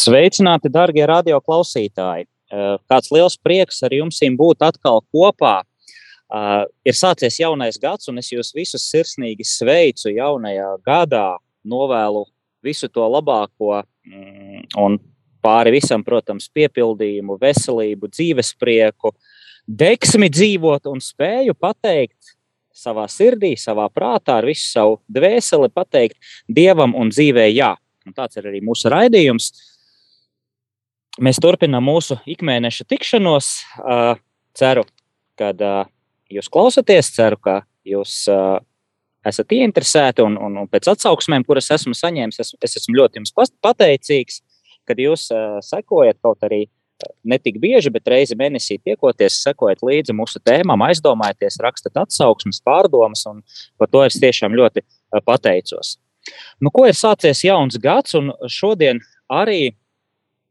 Sveicināti, darbie radioklausītāji! Eh, kāds liels prieks ar jums būt atkal kopā. Uh, ir sācies jaunais gads, un es jūs visus sirsnīgi sveicu jaunajā gadā. Novēlu visu to labāko mm, un pāri visam, protams, piepildījumu, veselību, dzīvesprieku, deksmi dzīvot un spēju pateikt savā sirdī, savā prātā, ar visu savu dvēseli, pateikt dievam un dzīvē jā. Un tāds ir arī mūsu raidījums. Mēs turpinām mūsu ikmēneša tikšanos. Ceru, ka jūs klausāties, ceru, ka jūs esat ieinteresēti un, un, un pēc atsauksmēm, kuras esmu saņēmis, es, es esmu ļoti jums pateicīgs, kad jūs sekojat kaut arī ne tik bieži, bet reizi mēnesī tiekoties, sekojat līdzi mūsu tēmām, aizdomājieties, rakstat atsauksmes, pārdomas, un par to es tiešām ļoti pateicos. Nu, ko ir sācies jauns gads, un šodien arī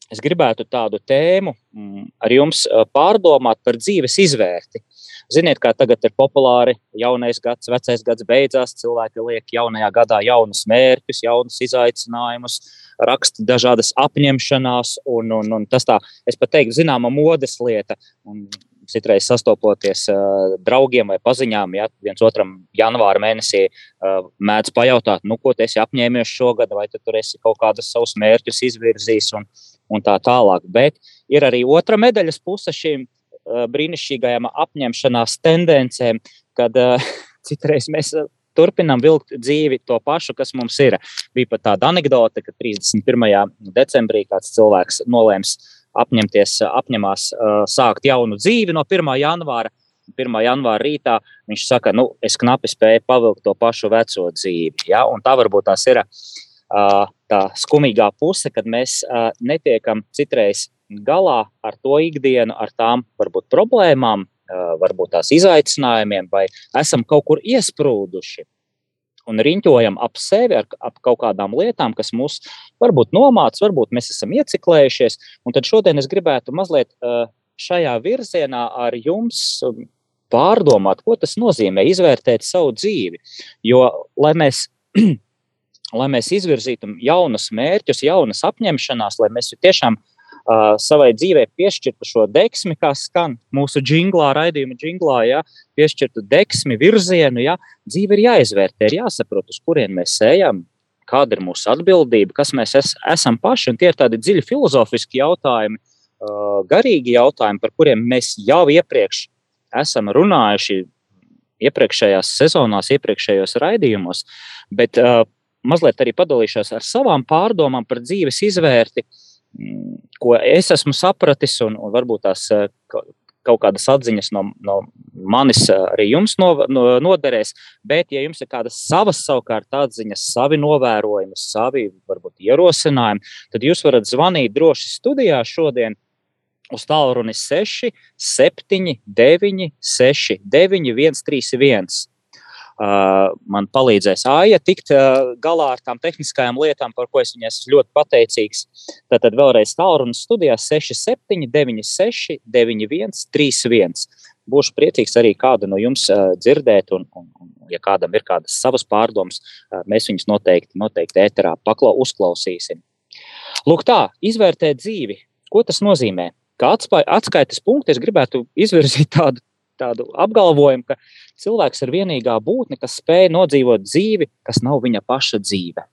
es gribētu tādu tēmu mm, ar jums pārdomāt par dzīves izvērti. Ziniet, kā tagad ir populāri jaunais gads, vecais gads beidzās, cilvēki liek jaunajā gadā jaunus mērķus, jaunus izaicinājumus, raksta dažādas apņemšanās, un, un, un tas tā, es pat teiktu, zināma modes lieta. Un citreiz sastopoties uh, draugiem vai paziņām, ja viens otram janvāra mēnesī uh, mēdz pajautāt, nu, ko esi apņēmies šogad, vai tu tur esi kaut kādus savus mērķus izvirzījis. Un, un tā tālāk. Bet ir arī otra medaļas puse šīm uh, brīnišķīgajām apņemšanās tendencēm, kad uh, citreiz mēs uh, turpinām vilkt dzīvi to pašu, kas mums ir. Bija pat tāda anekdote, ka 31. decembrī kāds cilvēks nolēms apņemties, apņemās uh, sākt jaunu dzīvi no 1. janvāra. 1. janvāra rītā viņš saka, nu, es knapi spēju pavilkt to pašu veco dzīvi. Ja? Un tā varbūt tās ir uh, tā skumīgā puse, kad mēs netiekam citreiz galā ar to ikdienu, ar tām varbūt problēmām, varbūt tās izaicinājumiem, vai esam kaut kur iesprūduši un riņķojam ap sevi ar ap kaut kādām lietām, kas mūs varbūt nomāca, varbūt mēs esam ieciklējušies. Un tad šodien es gribētu mazliet šajā virzienā ar jums pārdomāt, ko tas nozīmē izvērtēt savu dzīvi. Jo, lai mēs lai mēs izvirzītu jaunus mērķus, jaunas apņemšanās, lai mēs tiešām uh, savai dzīvē piešķirtu šo deksmi, kā skan mūsu jinglā, raidījuma jinglā, ja, piešķirtu deksmi, virzienu. Ja, dzīve ir jāizvērtē, ir jāsaprot, uz kurien mēs ejam, kāda ir mūsu atbildība, kas mēs es, esam paši. Tie ir tādi dziļi filozofiski jautājumi, uh, garīgi jautājumi, par kuriem mēs jau iepriekš esam runājuši. Iepriekšējās sezonās, iepriekšējos raidījumos, bet uh, mazliet arī padalīšos ar savām pārdomām par dzīves izvērti, mm, ko es esmu sapratis, un, un varbūt tās eh, kaut kādas atziņas no, no manis eh, arī jums no, no, noderēs. Bet, ja jums ir kādas savas savukārt atziņas, savi novērojumi, savi varbūt ierosinājumi, tad jūs varat zvanīt droši studijā šodien. Uz tālruni 6, 7, 9, 6, 9, 1, 3, 1 man palīdzēs Aija tikt galā ar tām tehniskajām lietām, par ko es viņai esmu ļoti pateicīgs. Tad vēlreiz tālrunis studijā 67, 96, 91, 31. Būšu priecīgs arī kādu no jums dzirdēt, un, un, un ja kādam ir kādas savas pārdomas, mēs viņus noteikti, noteikti ēterā paklau, uzklausīsim. Lūk, tā, izvērtēt dzīvi. Ko tas nozīmē? Kā atskaites punktu es gribētu izvirzīt tādu tādu apgalvojumu, ka cilvēks ir vienīgā būtne, kas spēj nodzīvot dzīvi, kas nav viņa paša dzīve.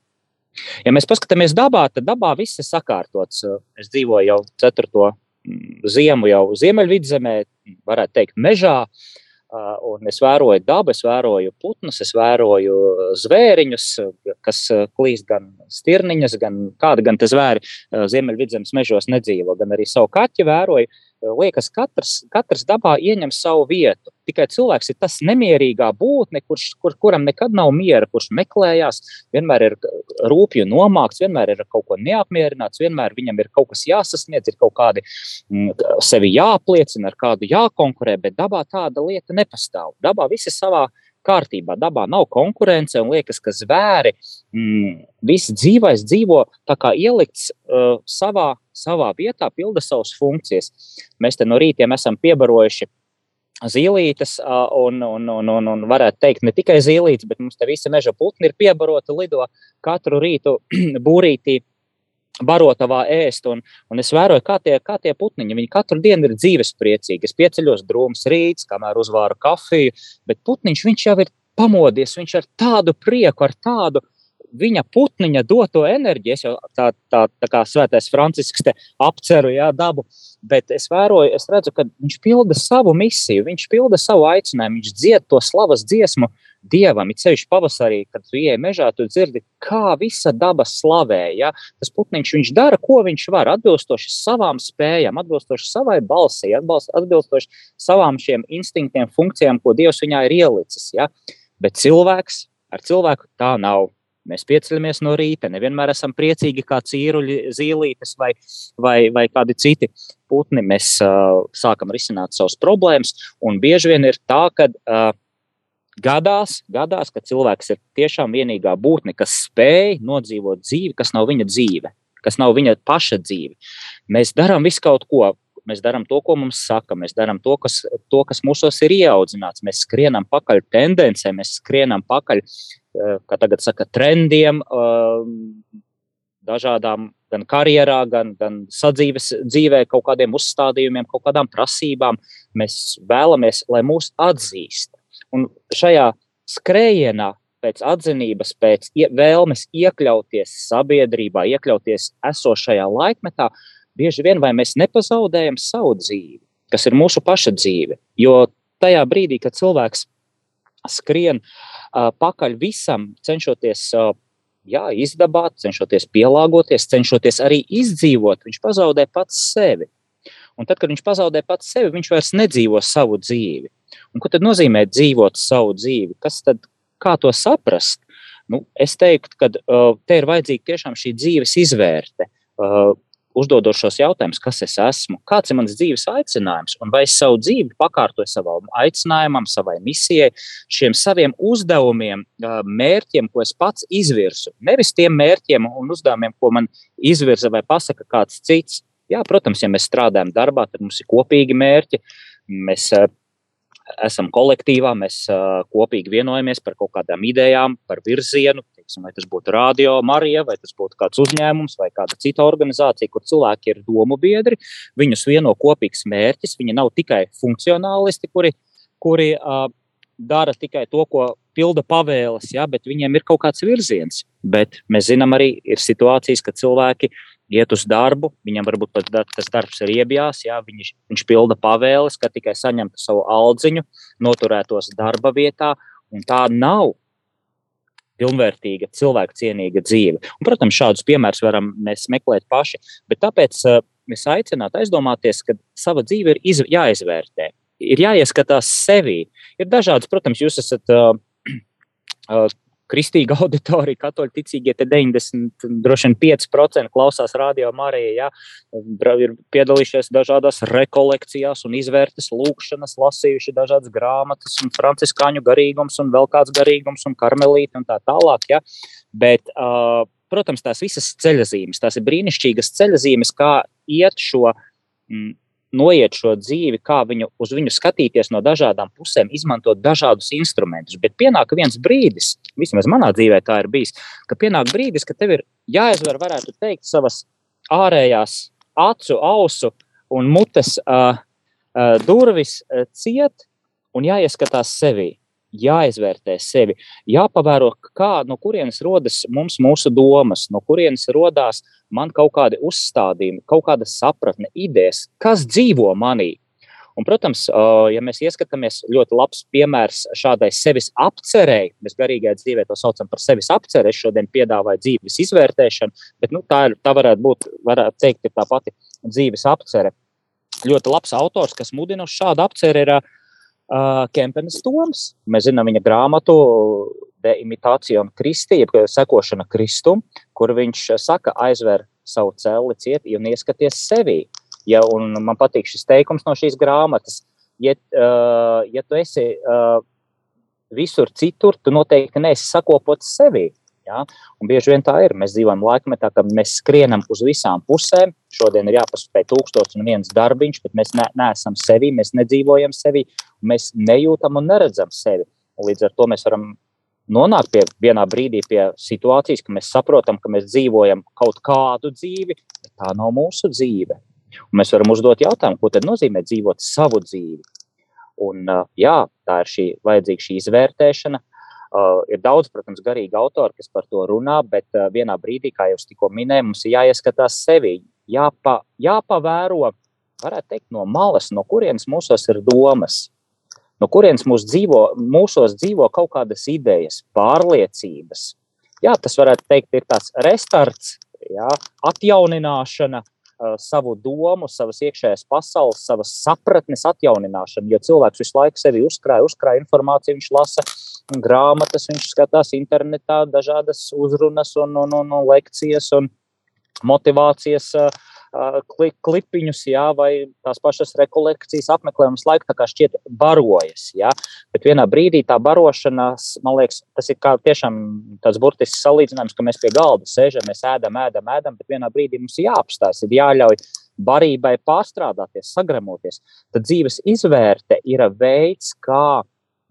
Ja mēs paskatāmies dabā, tad dabā viss ir sakārtots. Es dzīvoju jau ceturto mm, ziemu, jau Ziemeļvidzemē, varētu teikt, mežā. Un es vēroju dabu, es vēroju putnus, es vēroju zvēriņus, kas klīst gan stirniņas, gan kāda gan te zvēri Ziemeļvidzemes mežos nedzīvo, gan arī savu kaķi vēroju. Liekas, katrs, katrs dabā ieņem savu vietu. Tikai cilvēks ir tas nemierīgā būtne, kurš, kur, kuram nekad nav miera, kurš meklējās, vienmēr ir rūpīgi nomākts, vienmēr ir kaut ko neapmierināts, vienmēr viņam ir kaut kas jāsasniedz, ir kaut kādi m, sevi jāpliecina, ar kādu jākonkurē, bet dabā tāda lieta nepastāv. Dabā viss ir savā kārtībā. Dabā nav konkurence, un liekas, ka zvēri, mm, viss dzīvais dzīvo tā kā ielikts uh, savā, savā vietā, pilda savas funkcijas. Mēs te no rītiem esam piebarojuši zīlītes, uh, un, un, un, un, un varētu teikt, ne tikai zīlītes, bet mums te visi meža putni ir piebaroti, lido katru rītu būrītī barotavā ēst. Un, un es vēroju, kā tie, kā tie putniņi. Viņi katru dienu ir dzīvespriecīgi. Es pieceļos drūms rīts, kamēr uzvāru kafiju, bet putniņš jau ir pamodies. Viņš ar tādu prieku, ar tādu viņa putniņa doto enerģiju. Es jau tā, tā, tā kā svētais Francisks te apceru jā, dabu, bet es vēroju, es redzu, ka viņš pilda savu misiju, viņš pilda savu aicinājumu, viņš dzied to slavas dziesmu dievam. Ir sevišķi pavasarī, kad tu ieej mežā, tu dzirdi, kā visa daba slavē. Ja? Tas putniņš viņš dara, ko viņš var, atbilstoši savām spējām, atbilstoši savai balsī, atbilstoši savām šiem instinktiem, funkcijām, ko Dievs viņā ir ielicis. Ja? Bet cilvēks ar cilvēku tā nav. Mēs pieceļamies no rīta, nevienmēr esam priecīgi kā cīruļi, zīlītes vai, vai, vai kādi citi putni. Mēs uh, sākam risināt savas problēmas, un bieži vien ir tā, ka uh, Gadās, gadās, ka cilvēks ir tiešām vienīgā būtne, kas spēj nodzīvot dzīvi, kas nav viņa dzīve, kas nav viņa paša dzīve. Mēs darām visu kaut ko. Mēs darām to, ko mums saka, mēs darām to, kas, to, kas mūsos ir ieaudzināts. Mēs skrienam pakaļ tendencēm, mēs skrienam pakaļ, eh, kā tagad saka, trendiem, eh, dažādām gan karjerā, gan, gan sadzīves dzīvē, kaut kādiem uzstādījumiem, kaut kādām prasībām. Mēs vēlamies, lai mūs atzīst. Un šajā skrējienā pēc atzinības, pēc vēlmes iekļauties sabiedrībā, iekļauties esošajā laikmetā, bieži vien mēs nepazaudējam savu dzīvi, kas ir mūsu paša dzīve. Jo tajā brīdī, kad cilvēks skrien uh, pakaļ visam, cenšoties uh, jā, izdabāt, cenšoties pielāgoties, cenšoties arī izdzīvot, viņš pazaudē pats sevi. Un tad, kad viņš pazaudē pats sevi, viņš vairs nedzīvo savu dzīvi. Un ko tad nozīmē dzīvot savu dzīvi? Kas tad, kā to saprast? Nu, es teiktu, ka uh, te ir vajadzīga tiešām šī dzīves izvērte. Uh, uzdodot šos jautājumus, kas es esmu, kāds ir mans dzīves aicinājums, un vai es savu dzīvi pakārtoju savam aicinājumam, savai misijai, šiem saviem uzdevumiem, mērķiem, ko es pats izvirsu. Nevis tiem mērķiem un uzdevumiem, ko man izvirza vai pasaka kāds cits. Jā, protams, ja mēs strādājam darbā, tad mums ir kopīgi mērķi. Mēs esam kolektīvā, mēs kopīgi vienojamies par kaut kādām idejām, par virzienu. Teiksim, vai tas būtu radio, Marija, vai tas būtu kāds uzņēmums, vai kāda cita organizācija, kur cilvēki ir domu biedri. Viņus vieno kopīgs mērķis. Viņi nav tikai funkcionālisti, kuri, kuri uh, dara tikai to, ko pilda pavēles, ja, bet viņiem ir kaut kāds virziens. Bet mēs zinām, arī ir situācijas, kad cilvēki iet uz darbu, viņam varbūt pat tas darbs ir iebjās, jā, viņš, viņš pilda pavēles, ka tikai saņemtu savu aldziņu, noturētos darba vietā, tā nav pilnvērtīga, cilvēka cienīga dzīve. Un, protams, šādus piemērus varam mēs meklēt paši, bet tāpēc uh, es aicinātu aizdomāties, ka sava dzīve ir iz, jāizvērtē, ir jāieskatās sevī. Ir dažādas, protams, jūs esat uh, uh, kristīga auditorija, katoļu ticīgie, te 90, droši vien 5% klausās radio Marijā, ja, ir piedalījušies dažādās rekolekcijās un izvērtas lūkšanas, lasījuši dažādas grāmatas un franciskāņu garīgums un vēl kāds garīgums un karmelīti un tā tālāk, ja. bet, uh, protams, tās visas ceļazīmes, tās ir brīnišķīgas ceļazīmes, kā iet šo mm, noiet šo dzīvi, kā viņu, uz viņu skatīties no dažādām pusēm, izmantot dažādus instrumentus. Bet pienāk viens brīdis, vismaz manā dzīvē tā ir bijis, ka pienāk brīdis, ka tev ir jāizver, varētu teikt, savas ārējās acu, ausu un mutes uh, uh, durvis uh, ciet un jāieskatās sevī jāizvērtē sevi, jāpavēro, kā, no kurienes rodas mums mūsu domas, no kurienes radās man kaut kādi uzstādījumi, kaut kāda sapratne, idejas, kas dzīvo manī. Un, protams, ja mēs ieskatāmies, ļoti labs piemērs šādai sevis apcerēji, mēs garīgajā dzīvē to saucam par sevis apcerēju. Es šodien piedāvāju dzīves izvērtēšanu, bet nu, tā, ir, tā varētu būt, varētu teikt, tā pati dzīves apcerē. ļoti labs autors, kas mudina uz šādu apceri, ir uh, Kempenes Toms. Mēs zinām viņa grāmatu De imitācija Kristi, jeb sekošana Kristum, kur viņš saka, aizver savu celi cieti un ieskaties sevi. Ja, man patīk šis teikums no šīs grāmatas. Ja, uh, ja tu esi uh, visur citur, tu noteikti neesi sakopots sevi. Ja? Un bieži vien tā ir. Mēs dzīvojam laikmetā, kad mēs skrienam uz visām pusēm. Šodien ir jāpaspēj tūkstoš un viens darbiņš, bet mēs ne, neesam sevi, mēs nedzīvojam sevi, mēs nejūtam un neredzam sevi. Un līdz ar to mēs varam nonākt pie vienā brīdī pie situācijas, ka mēs saprotam, ka mēs dzīvojam kaut kādu dzīvi, bet tā nav mūsu dzīve. Un mēs varam uzdot jautājumu, ko tad nozīmē dzīvot savu dzīvi. Un, jā, tā ir šī vajadzīga šī izvērtēšana, uh, ir daudz, protams, garīgi autori, kas par to runā, bet uh, vienā brīdī, kā jau tikko minēju, mums ir jāieskatās sevi, jāpa, jāpavēro, varētu teikt, no malas, no kurienes mūsos ir domas, no kurienes mūs dzīvo, mūsos dzīvo kaut kādas idejas, pārliecības. Jā, tas varētu teikt, ir tāds restarts, jā, atjaunināšana, uh, savu domu, savas iekšējās pasaules, savas sapratnes atjaunināšana. Jo cilvēks visu laiku sevi uzkrāja, uzkrāja informāciju, viņš lasa grāmatas, viņš skatās internetā, dažādas uzrunas un, un, un, un lekcijas un motivācijas kli, klipiņus, jā, vai tās pašas rekolekcijas tā kā šķiet barojas. Jā. Bet vienā brīdī tā barošana, man liekas, tas ir tiešām tāds burtisks salīdzinājums, ka mēs pie galda sēžam, mēs ēdam, ēdam, ēdam, bet vienā brīdī mums jāapstājas, ir jāļauj barībai pārstrādāties, sagramoties. Tad dzīves izvērte ir veids, kā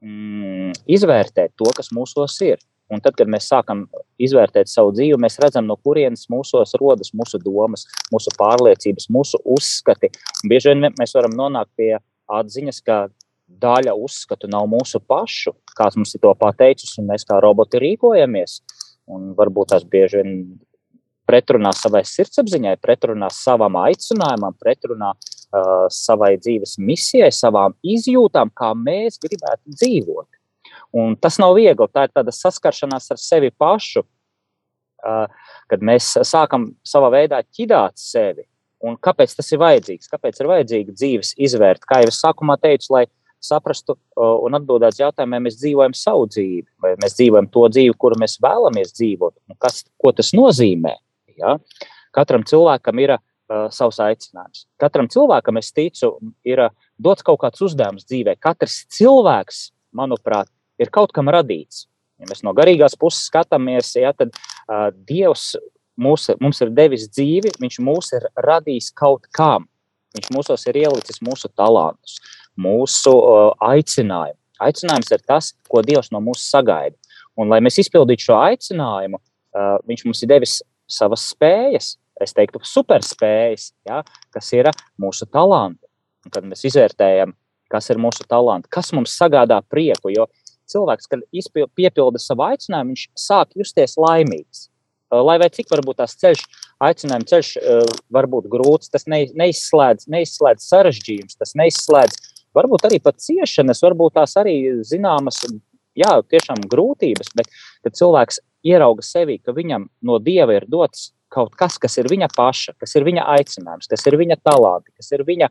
mm, izvērtēt to, kas mūsos ir. Un tad, kad mēs sākam izvērtēt savu dzīvi, mēs redzam, no kurienes mūsos rodas mūsu domas, mūsu pārliecības, mūsu uzskati. Un bieži vien mēs varam nonākt pie atziņas, ka daļa uzskatu nav mūsu pašu, kāds mums ir to pateicis, un mēs kā roboti rīkojamies. Un varbūt tās bieži vien pretrunā savai sirdsapziņai, pretrunā savam aicinājumam, pretrunā uh, savai dzīves misijai, savām izjūtām, kā mēs gribētu dzīvot. Un tas nav viegli. Tā ir tāda saskaršanās ar sevi pašu, kad mēs sākam savā veidā ķidāt sevi. Un kāpēc tas ir vajadzīgs? Kāpēc ir vajadzīga dzīves izvērt? Kā jau es sākumā teicu, lai saprastu un atbildētu jautājumiem, vai mēs dzīvojam savu dzīvi, vai mēs dzīvojam to dzīvi, kuru mēs vēlamies dzīvot, un kas, ko tas nozīmē. Ja? Katram cilvēkam ir uh, savs aicinājums. Katram cilvēkam, es ticu, ir uh, dots kaut kāds uzdevums dzīvē. Katrs cilvēks, manuprāt, ir kaut kam radīts. Ja mēs no garīgās puses skatāmies, ja, tad uh, Dievs mūs, mums ir devis dzīvi, Viņš mūs ir radījis kaut kam. Viņš mūsos ir ielicis mūsu talantus, mūsu uh, aicinājumu. Aicinājums ir tas, ko Dievs no mums sagaida. Un, lai mēs izpildītu šo aicinājumu, uh, Viņš mums ir devis savas spējas, es teiktu, superspējas, ja, kas ir mūsu talanti. Un kad mēs izvērtējam, kas ir mūsu talanti, kas mums sagādā prieku, jo cilvēks, kad piepilda savu aicinājumu, viņš sāk justies laimīgs. Lai vai cik varbūt tās ceļš, aicinājuma ceļš var būt grūts, tas neizslēdz, neizslēdz sarežģījums, tas neizslēdz varbūt arī pat ciešanas, varbūt tās arī zināmas, jā, tiešām grūtības, bet kad cilvēks ierauga sevi, ka viņam no dieva ir dots kaut kas, kas ir viņa paša, kas ir viņa aicinājums, kas ir viņa talanti, kas ir viņa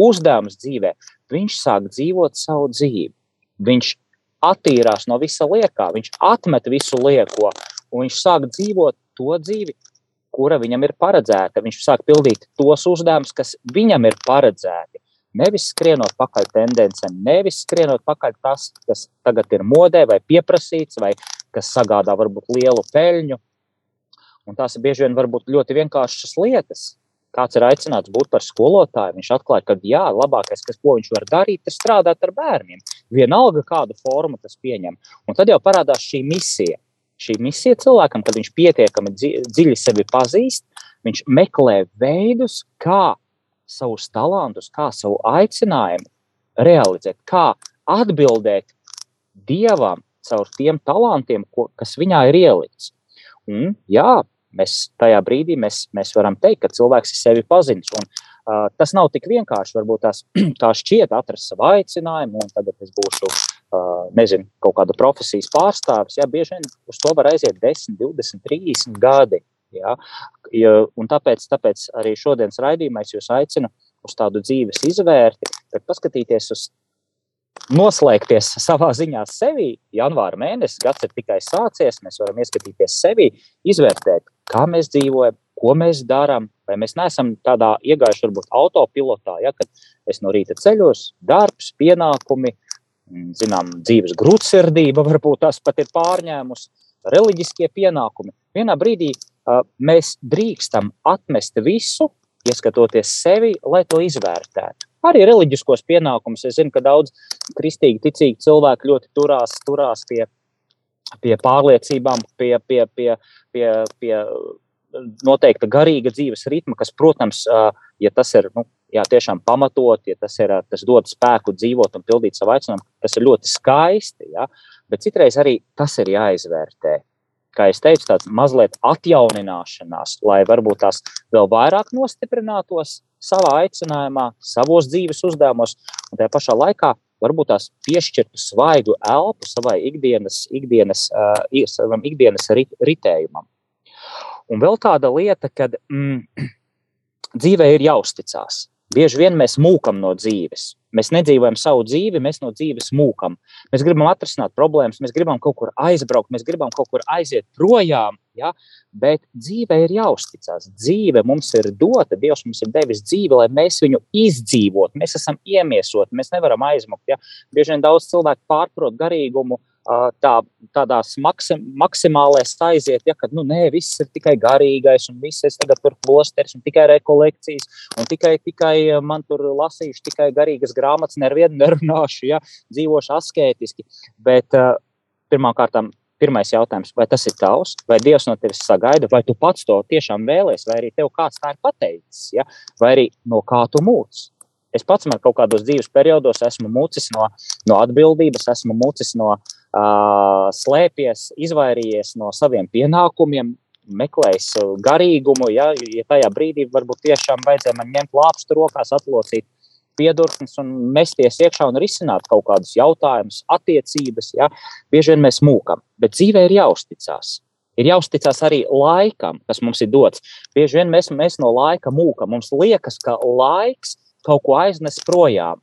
uzdevums dzīvē, viņš sāk dzīvot savu dzīvi. Viņš attīrās no visa liekā, viņš atmet visu lieko, un viņš sāk dzīvot to dzīvi, kura viņam ir paredzēta. Viņš sāk pildīt tos uzdevumus, kas viņam ir paredzēti. Nevis skrienot pakaļ tendencēm, nevis skrienot pakaļ tas, kas tagad ir modē vai pieprasīts, vai kas sagādā varbūt lielu peļņu. Un tās ir bieži vien ļoti vienkāršas lietas. Kāds ir aicināts būt par skolotāju, viņš atklāja, ka jā, labākais, kas, ko viņš var darīt, ir strādāt ar bērniem. Vienalga, kādu formu tas pieņem. Un tad jau parādās šī misija. Šī misija cilvēkam, kad viņš pietiekami dziļi sevi pazīst, viņš meklē veidus, kā savus talantus, kā savu aicinājumu realizēt, kā atbildēt dievam caur tiem talantiem, ko, kas viņā ir ielikts. Un, jā, mēs tajā brīdī mēs, mēs varam teikt, ka cilvēks ir sevi pazinis. Un, uh, tas nav tik vienkārši. Varbūt tās tā šķiet atrast savu aicinājumu, un tagad es būšu uh, nezinu, kaut kāda profesijas pārstāvis. Jā, bieži vien uz to var aiziet 10, 20, 30 gadi. Ja, un tāpēc, tāpēc arī šodienas raidījumā es jūs aicinu uz tādu dzīves izvērti, bet paskatīties uz noslēgties savā ziņā sevi. Janvāra mēnesis, gads ir tikai sācies, mēs varam ieskatīties sevi, izvērtēt, kā mēs dzīvojam, ko mēs darām, vai mēs neesam tādā iegājuši varbūt autopilotā, ja, kad es no rīta ceļos, darbs, pienākumi, mm, zinām, dzīves grūtsirdība, varbūt tas pat ir pārņēmus, reliģiskie pienākumi. Vienā brīdī uh, mēs drīkstam atmest visu, ieskatoties sevi, lai to izvērtētu. Arī reliģiskos pienākumus. Es zinu, ka daudz kristīgi, ticīgi cilvēki ļoti turās, turās pie, pie pārliecībām, pie, pie, pie, pie, pie noteikta garīga dzīves ritma, kas, protams, ja tas ir nu, jā, tiešām pamatot, ja tas, ir, tas dod spēku dzīvot un pildīt savu aicinājumu, tas ir ļoti skaisti. Ja? Bet citreiz arī tas ir jāizvērtē kā jau teicu, tāds mazliet atjaunināšanās, lai varbūt tās vēl vairāk nostiprinātos savā aicinājumā, savos dzīves uzdevumos, un tajā pašā laikā varbūt tās piešķirtu svaigu elpu savai ikdienas, ikdienas, uh, savam ikdienas rit, ritējumam. Un vēl tāda lieta, ka mm, dzīvē ir jāuzticas. Bieži vien mēs mūkam no dzīves. Mēs nedzīvojam savu dzīvi, mēs no dzīves mūkam. Mēs gribam atrisināt problēmas, mēs gribam kaut kur aizbraukt, mēs gribam kaut kur aiziet projām. Ja? Bet dzīve ir jāuzticas. Dzīve mums ir dota, Dievs mums ir devis dzīvi, lai mēs viņu izdzīvotu. Mēs esam iemiesoti, mēs nevaram aizmukt. Ja? Bieži vien daudz cilvēku pārprot garīgumu tā, tādās maksim, maksimālēs aiziet, ja, ka nu, nē, viss ir tikai garīgais, un viss ir tagad tur klosteris, un tikai rekolekcijas, un tikai, tikai man tur lasīšu tikai garīgas grāmatas, nevienu nerunāšu, ja, dzīvošu asketiski. Bet pirmkārt, pirmais jautājums, vai tas ir tavs, vai Dievs no tevis sagaida, vai tu pats to tiešām vēlēsies, vai arī tev kāds tā ir pateicis, ja? vai arī no kā tu mūcis. Es pats man kaut kādos dzīves periodos esmu mūcis no, no atbildības, esmu mūcis no uh, slēpies, izvairījies no saviem pienākumiem, meklējis garīgumu. Ja, ja tajā brīdī varbūt tiešām vajadzēja man ņemt lāpstu rokās, atlocīt piedurknes un mesties iekšā un risināt kaut kādus jautājumus, attiecības. Ja, bieži vien mēs mūkam, bet dzīvē ir jāuzticas. Ir jāuzticas arī laikam, kas mums ir dots. Bieži vien mēs, mēs no laika mūkam. Mums liekas, ka laiks kaut ko aiznes projām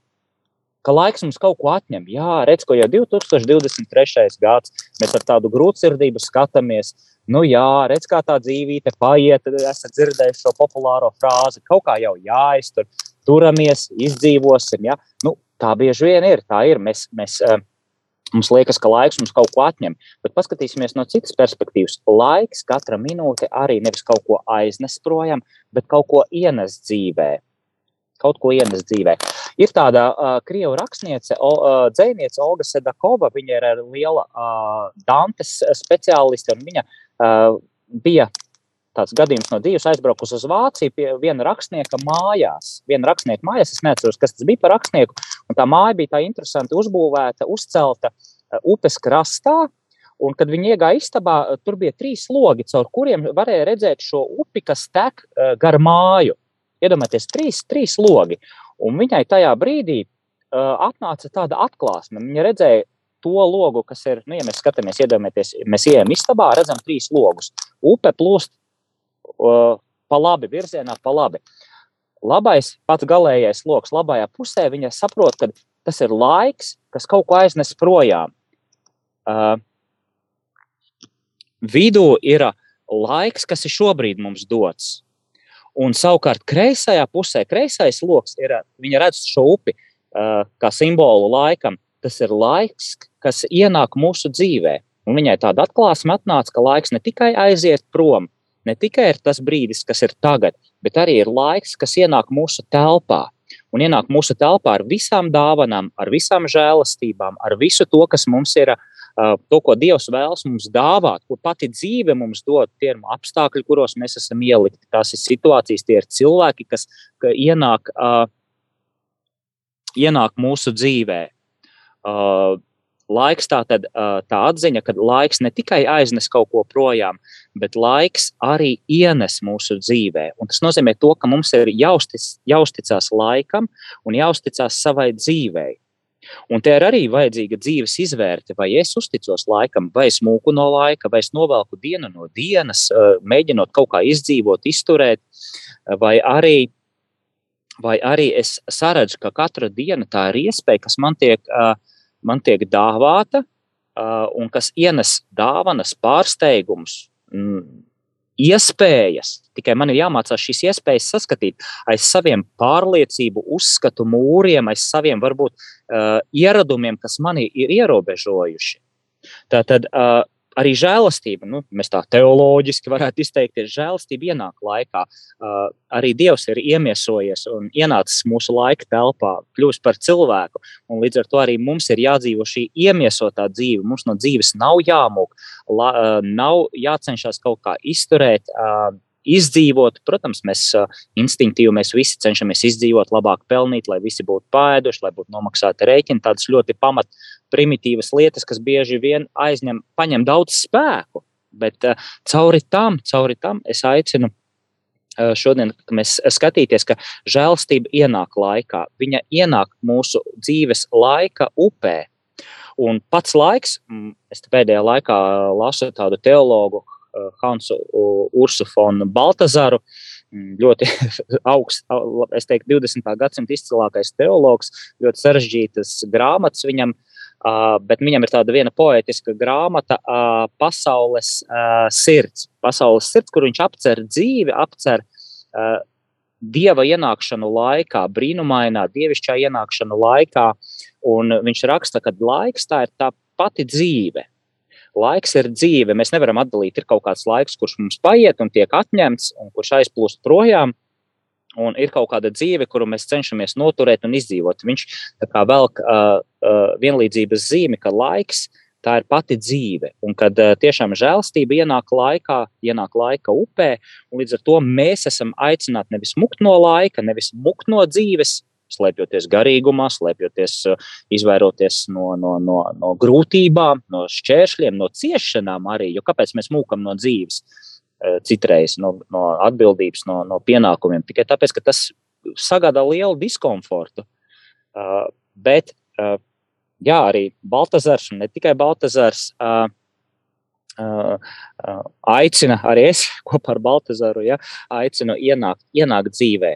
ka laiks mums kaut ko atņem. Jā, redz, ko jau 2023. gads mēs ar tādu grūtsirdību skatāmies. Nu, jā, redz, kā tā dzīvība paiet. Esat dzirdējuši šo populāro frāzi, kaut kā jau jāiztur, turamies, izdzīvosim. Ja? Nu, tā bieži vien ir. Tā ir. Mēs, mēs, eh, Mums liekas, ka laiks mums kaut ko atņem, bet paskatīsimies no citas perspektīvas. Laiks katra minūte arī nevis kaut ko aiznes projām, bet kaut ko ienes dzīvē kaut ko ienes dzīvē. Ir tāda uh, krievu rakstniece, o, uh, dzēniece Olga Sedakova. Viņa ir liela uh, Dantes speciāliste, un viņa uh, bija tāds gadījums no dzīves aizbraukusi uz Vāciju pie viena rakstnieka mājās. Viena rakstnieka mājās, es neatceros, kas tas bija par rakstnieku. Un tā māja bija tā interesanti uzbūvēta, uzcelta uh, upes krastā. Un, kad viņi iegāja istabā, tur bija trīs logi, caur kuriem varēja redzēt šo upi, kas tek uh, gar māju. Iedomājieties, trīs, trīs logi. Un viņai tajā brīdī uh, atnāca tāda atklāsme. Viņa redzēja to logu, kas ir, nu, ja mēs skatāmies, iedomājieties, mēs ejam istabā, redzam trīs logus. Upe plūst uh, pa labi, virzienā pa labi. Labais, pats galīgais lokus, labajā pusē, viņa saprot, ka tas ir laiks, kas kaut ko aiznes projām. Uh, vidū ir laiks, kas ir šobrīd mums dots. Un savukārt kreisajā pusē, kreisais lokus, viņa redz šo upi uh, kā simbolu laikam. Tas ir laiks, kas ienāk mūsu dzīvē. Un viņai tāda atklāsme atnāca, ka laiks ne tikai aiziet prom, ne tikai ir tas brīdis, kas ir tagad, bet arī ir laiks, kas ienāk mūsu telpā. Un ienāk mūsu telpā ar visām dāvanām, ar visām žēlastībām, ar visu to, kas mums ir uh, to, ko Dievs vēlas mums dāvāt, ko pati dzīve mums dod, tie ir apstākļi, kuros mēs esam ielikti. Tās ir situācijas, tie ir cilvēki, kas ienāk, uh, ienāk mūsu dzīvē. Uh, laiks tā, tad, uh, tā atziņa, ka laiks ne tikai aiznes kaut ko projām, bet laiks arī ienes mūsu dzīvē. Un tas nozīmē, to, ka mums ir jāuztic, jāuzticas laikam un jāuzticas savai dzīvei. Un te ir arī vajadzīga dzīves izvērte, vai es uzticos laikam, vai es mūku no laika, vai es novelku dienu no dienas, mēģinot kaut kā izdzīvot, izturēt, vai arī vai arī es saredzu, ka katra diena tā ir iespēja, kas man tiek, man tiek dāvāta un kas ienes dāvanas, pārsteigumus, iespējas. Tikai man ir jāmācās šīs iespējas saskatīt aiz saviem pārliecību, uzskatu mūriem, aiz saviem varbūt uh, ieradumiem, kas mani ir ierobežojuši. Tātad uh, arī žēlastība, nu, mēs tā teoloģiski varētu izteikties, žēlastība ienāk laikā. Uh, arī Dievs ir iemiesojies un ienācis mūsu laika telpā, kļūst par cilvēku. Līdz ar to arī mums ir jādzīvo šī iemiesotā dzīve. Mums no dzīves nav jāmūk, la, uh, nav jācenšas kaut kā izturēt. Uh, izdzīvot. Protams, mēs instinktīvi mēs visi cenšamies izdzīvot, labāk pelnīt, lai visi būtu pēduši, lai būtu nomaksāti rēķini. Tādas ļoti pamat primitīvas lietas, kas bieži vien aizņem, paņem daudz spēku. Bet cauri tam, cauri tam es aicinu šodien mēs skatīties, ka žēlstība ienāk laikā. Viņa ienāk mūsu dzīves laika upē. Un pats laiks, es pēdējā laikā lasu tādu teologu, Hansu Ursu Fonu Baltazaru. Mm, ļoti augsts, es teiktu, 20. gadsimta izcilākais teologs, ļoti sarežģītas grāmatas viņam, bet viņam ir tāda viena poetiska grāmata, Pasaules sirds. Pasaules sirds, kur viņš apcer dzīvi, apcer dieva ienākšanu laikā, brīnumainā, dievišķā ienākšanu laikā. Un viņš raksta, ka laiks tā ir tā pati dzīve. Laiks ir dzīve. Mēs nevaram atdalīt, ir kaut kāds laiks, kurš mums paiet un tiek atņemts, un kurš aizplūst projām. Un ir kaut kāda dzīve, kuru mēs cenšamies noturēt un izdzīvot. Viņš kā velk uh, uh, vienlīdzības zīmi, ka laiks tā ir pati dzīve. Un kad uh, tiešām žēlstība ienāk laikā, ienāk laika upē, un līdz ar to mēs esam aicināti nevis mukt no laika, nevis mukt no dzīves, slēpjoties garīgumā, slēpjoties, eh, izvairoties no, no, no, no grūtībām, no šķēršļiem, no ciešanām arī. Jo kāpēc mēs mūkam no dzīves? Eh, citreiz no, no atbildības, no, no pienākumiem. Tikai tāpēc, ka tas sagādā lielu diskomfortu. Uh, bet, uh, jā, arī Baltazars, un ne tikai Baltazars, uh, aicina, arī es kopā ar Baltazaru, ja, aicinu ienākt, ienākt dzīvē.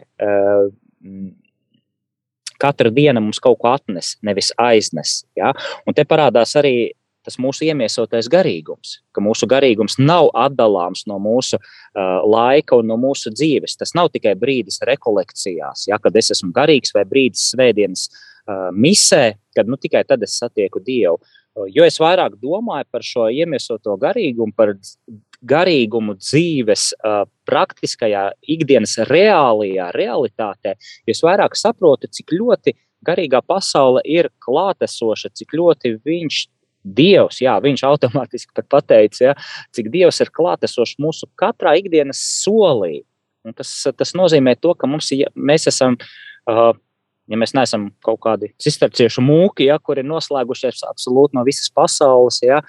Katra diena mums kaut ko atnes, nevis aiznes. Ja? Un te parādās arī tas mūsu iemiesotais garīgums, ka mūsu garīgums nav atdalāms no mūsu uh, laika un no mūsu dzīves. Tas nav tikai brīdis rekolekcijās, ja, kad es esmu garīgs, vai brīdis svētdienas uh, misē, kad nu, tikai tad es satieku Dievu. Jo es vairāk domāju par šo iemiesoto garīgumu, par garīgumu dzīves uh, praktiskajā, ikdienas reālajā realitātē, jo vairāk saprotu, cik ļoti garīgā pasaule ir klātesoša, cik ļoti viņš Dievs, jā, viņš automātiski pat pateica, ja, cik Dievs ir klātesošs mūsu katrā ikdienas solī. Un tas, tas nozīmē to, ka mums, ja, mēs esam, uh, ja mēs neesam kaut kādi cisterciešu mūki, ja, kuri ir noslēgušies absolūti no visas pasaules, ja,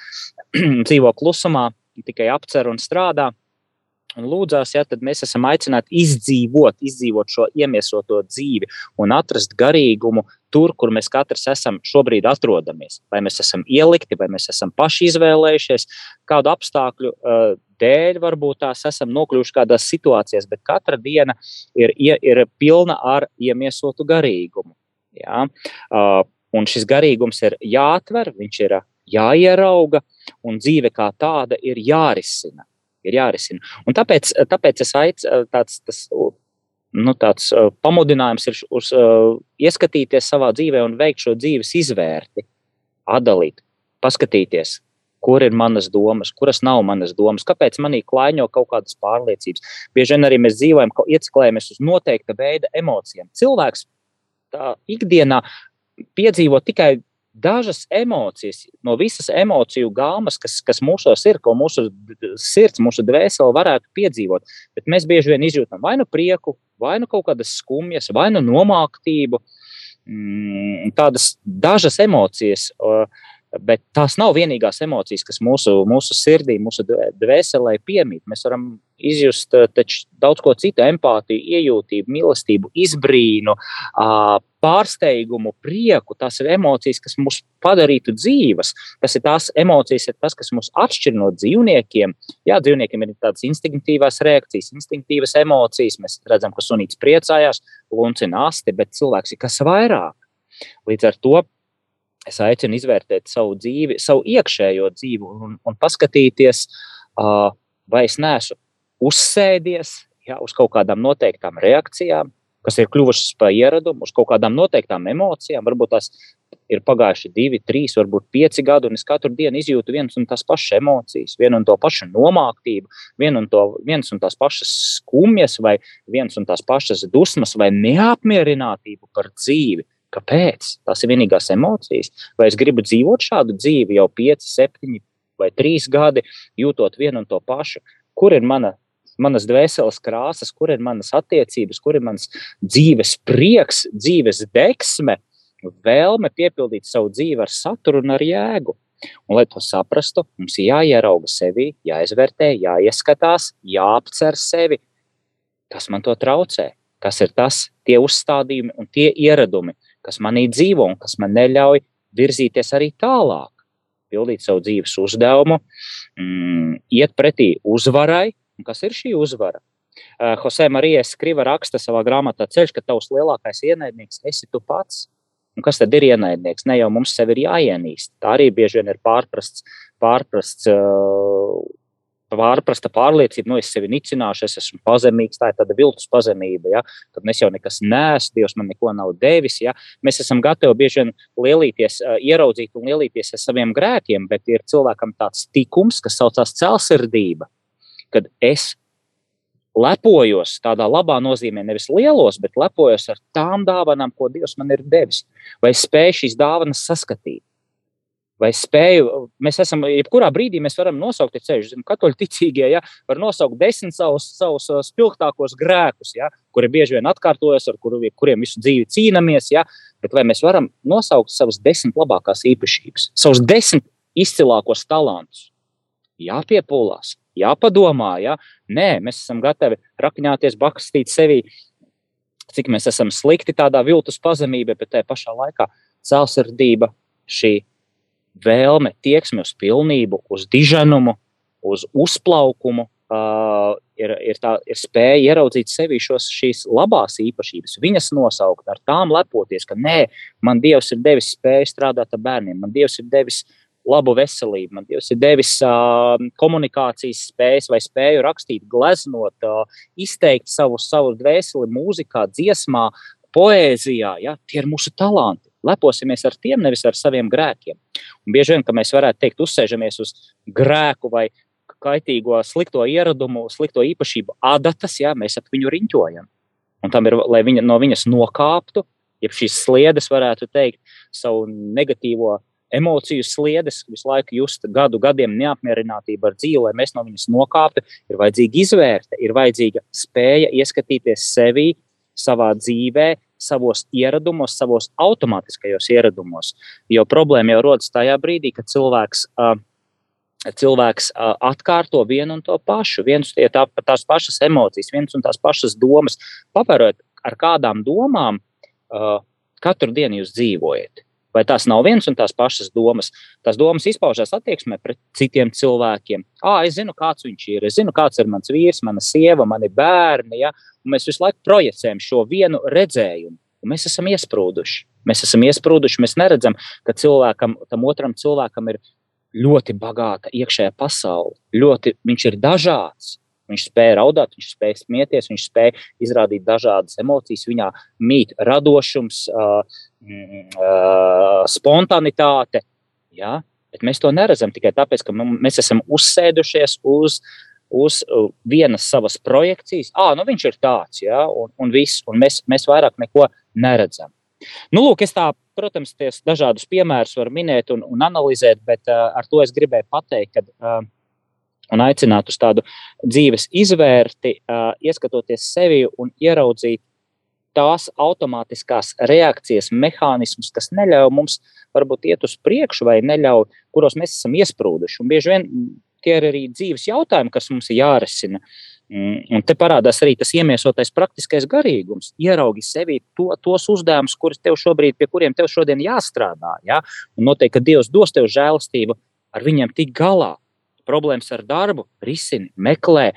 dzīvo klusumā, tikai apcer un strādā. Un lūdzās, ja tad mēs esam aicināti izdzīvot, izdzīvot šo iemiesoto dzīvi un atrast garīgumu tur, kur mēs katrs esam šobrīd atrodamies. Vai mēs esam ielikti, vai mēs esam paši izvēlējušies kādu apstākļu uh, dēļ, varbūt tās esam nokļuvuši kādās situācijās, bet katra diena ir, ir pilna ar iemiesotu garīgumu. Ja? Uh, un šis garīgums ir jāatver, viņš ir jāierauga, un dzīve kā tāda ir jārisina. Ir jārisina. Un tāpēc, tāpēc es aicinu tāds. Tas, Nu, tāds uh, pamudinājums ir uz, uh, ieskatīties savā dzīvē un veikt šo dzīves izvērti, atdalīt, paskatīties, kur ir manas domas, kuras nav manas domas, kāpēc manī klaiņo kaut kādas pārliecības. Bieži vien arī mēs dzīvojam, ieciklējamies uz noteikta veida emocijām. Cilvēks tā ikdienā piedzīvo tikai dažas emocijas, no visas emociju gāmas, kas, kas mūsos ir, ko mūsu sirds, mūsu dvēsele varētu piedzīvot. Bet mēs bieži vien izjūtam vai nu prieku, vai nu kaut kādas skumjas, vai nu nomāktību. Mm, tādas dažas emocijas, bet tās nav vienīgās emocijas, kas mūsu, mūsu sirdī, mūsu dvēselē piemīt. Mēs varam izjust daudz ko citu, empātiju, iejūtību, mīlestību, izbrīnu, pārsteigumu, prieku. Tās ir emocijas, kas mūs padarītu dzīves. Tas ir tās emocijas, ir tas, kas mūs atšķir no dzīvniekiem. Jā, dzīvniekiem ir tādas instinktīvas reakcijas, instinktīvas emocijas. Mēs redzam, ka sunīts priecājās, luncina asti, bet cilvēks ir kas vairāk. Līdz ar to es aicinu izvērtēt savu dzīvi, savu iekšējo dzīvi un, un paskatīties, uh, vai es neesmu uzsēdies ja, uz kaut kādām noteiktām reakcijām, kas ir kļuvušas par ieradumu, uz kaut kādām noteiktām emocijām. Varbūt tās ir pagājuši divi, trīs, varbūt pieci gadi, un es katru dienu izjūtu vienas un tās pašas emocijas, vienu un to pašu nomāktību, vienu un, to, viens un tās pašas skumjas, vai viens un tās pašas dusmas, vai neapmierinātību par dzīvi. Kāpēc? Tās ir vienīgās emocijas. Vai es gribu dzīvot šādu dzīvi jau 5, 7 vai 3 gadi, jūtot vienu un to pašu? Kur ir mana manas dvēseles krāsas, kur ir manas attiecības, kur ir mans dzīves prieks, dzīves deksme, vēlme piepildīt savu dzīvi ar saturu un ar jēgu. Un, lai to saprastu, mums ir jāierauga sevi, jāizvērtē, jāieskatās, jāapcer sevi, kas man to traucē, kas ir tas, tie uzstādījumi un tie ieradumi, kas manī dzīvo un kas man neļauj virzīties arī tālāk, pildīt savu dzīves uzdevumu, mm, iet pretī uzvarai, Un kas ir šī uzvara? Uh, Jose Marijas Skriva raksta savā grāmatā Ceļš, ka tavs lielākais ienaidnieks esi tu pats. Un kas tad ir ienaidnieks? Ne jau mums sevi ir jāienīst. Tā arī bieži vien ir pārprasts, pārprasts uh, pārprasta pārliecība, nu, es sevi nicināšu, es esmu pazemīgs, tā ir tāda viltus pazemība, ja? kad es jau nekas neesmu, Dievs man neko nav devis. Ja? Mēs esam gatavi bieži vien lielīties, ieraudzīt un lielīties ar saviem grēkiem, bet ir cilvēkam tāds tikums, kas saucās celsirdība kad es lepojos tādā labā nozīmē, nevis lielos, bet lepojos ar tām dāvanām, ko Dievs man ir devis. Vai spēju šīs dāvanas saskatīt? Vai spēju, mēs esam, jebkurā brīdī mēs varam nosaukt ceļus. Katoļu ticīgie ja, var nosaukt desmit savus, savus spilgtākos grēkus, ja, kuri bieži vien atkārtojas, ar kuru, kuriem visu dzīvi cīnāmies. Ja, bet vai mēs varam nosaukt savus desmit labākās īpašības, savus desmit izcilākos talantus? Jāpiepūlās, jāpadomā. Ja? Nē, mēs esam gatavi rakņāties, bakstīt sevi, cik mēs esam slikti tādā viltus pazemībā, bet tajā pašā laikā cēlsirdība, šī vēlme, tieksme uz pilnību, uz diženumu, uz uzplaukumu. Uh, ir, ir, tā, ir spēja ieraudzīt sevi šos, šīs labās īpašības, viņas nosaukt, ar tām lepoties, ka nē, man Dievs ir devis spēju strādāt ar bērniem, man Dievs ir devis labu veselību. Man Dievs ir devis uh, komunikācijas spējas vai spēju rakstīt, gleznot, uh, izteikt savu, savu dvēseli mūzikā, dziesmā, poēzijā. Ja? Tie ir mūsu talanti. Leposimies ar tiem, nevis ar saviem grēkiem. Un bieži vien, ka mēs varētu teikt, uzsēžamies uz grēku vai kaitīgo, slikto ieradumu, slikto īpašību adatas, ja mēs ap viņu riņķojam. Un tam ir, lai viņa no viņas nokāptu, ja šīs sliedes varētu teikt, savu negatīvo emociju sliedes, visu laiku just gadu gadiem neapmierinātību ar dzīvi, lai mēs no viņas nokāptu, ir vajadzīga izvērta, ir vajadzīga spēja ieskatīties sevi, savā dzīvē, savos ieradumos, savos automātiskajos ieradumos. Jo problēma jau rodas tajā brīdī, kad cilvēks. Uh, cilvēks uh, atkārto vienu un to pašu, viens ir tā, tās pašas emocijas, viens un tās pašas domas. Papērot, ar kādām domām uh, katru dienu jūs dzīvojat. Vai tās nav viens un tās pašas domas? Tās domas izpaužās attieksmē pret citiem cilvēkiem. Ah, es zinu, kāds viņš ir, es zinu, kāds ir mans vīrs, mana sieva, mani bērni. Ja? Un mēs visu laiku projicējam šo vienu redzējumu. Mēs esam iesprūduši. Mēs esam iesprūduši. Mēs neredzam, ka cilvēkam, tam otram cilvēkam ir ļoti bagāta iekšējā pasaule. Ļoti, viņš ir dažāds. Viņš spēja raudāt, viņš spēja smieties, viņš spēja izrādīt dažādas emocijas. Viņā mīt radošums, uh, uh, spontanitāte. Ja? Bet mēs to neredzam tikai tāpēc, ka mēs esam uzsēdušies uz, uz vienas savas projekcijas. Ah, nu viņš ir tāds, ja? un, un viss, un mēs, mēs vairāk neko neredzam. Nu, lūk, es tā, protams, dažādus piemērus varu minēt un, un analizēt, bet uh, ar to es gribēju pateikt, ka uh, un aicināt uz tādu dzīves izvērti, uh, ieskatoties sevi un ieraudzīt tās automātiskās reakcijas mehānismus, kas neļauj mums varbūt iet uz priekšu vai neļauj, kuros mēs esam iesprūduši. Un bieži vien tie ir arī dzīves jautājumi, kas mums ir jārisina. Un te parādās arī tas iemiesotais praktiskais garīgums. Ieraugi sevi to, tos uzdevumus, kurus tev šobrīd, pie kuriem tev šodien jāstrādā. Ja? Un noteikti, ka Dievs dos tev žēlastību ar viņiem tik galā problēmas ar darbu, risini, meklē,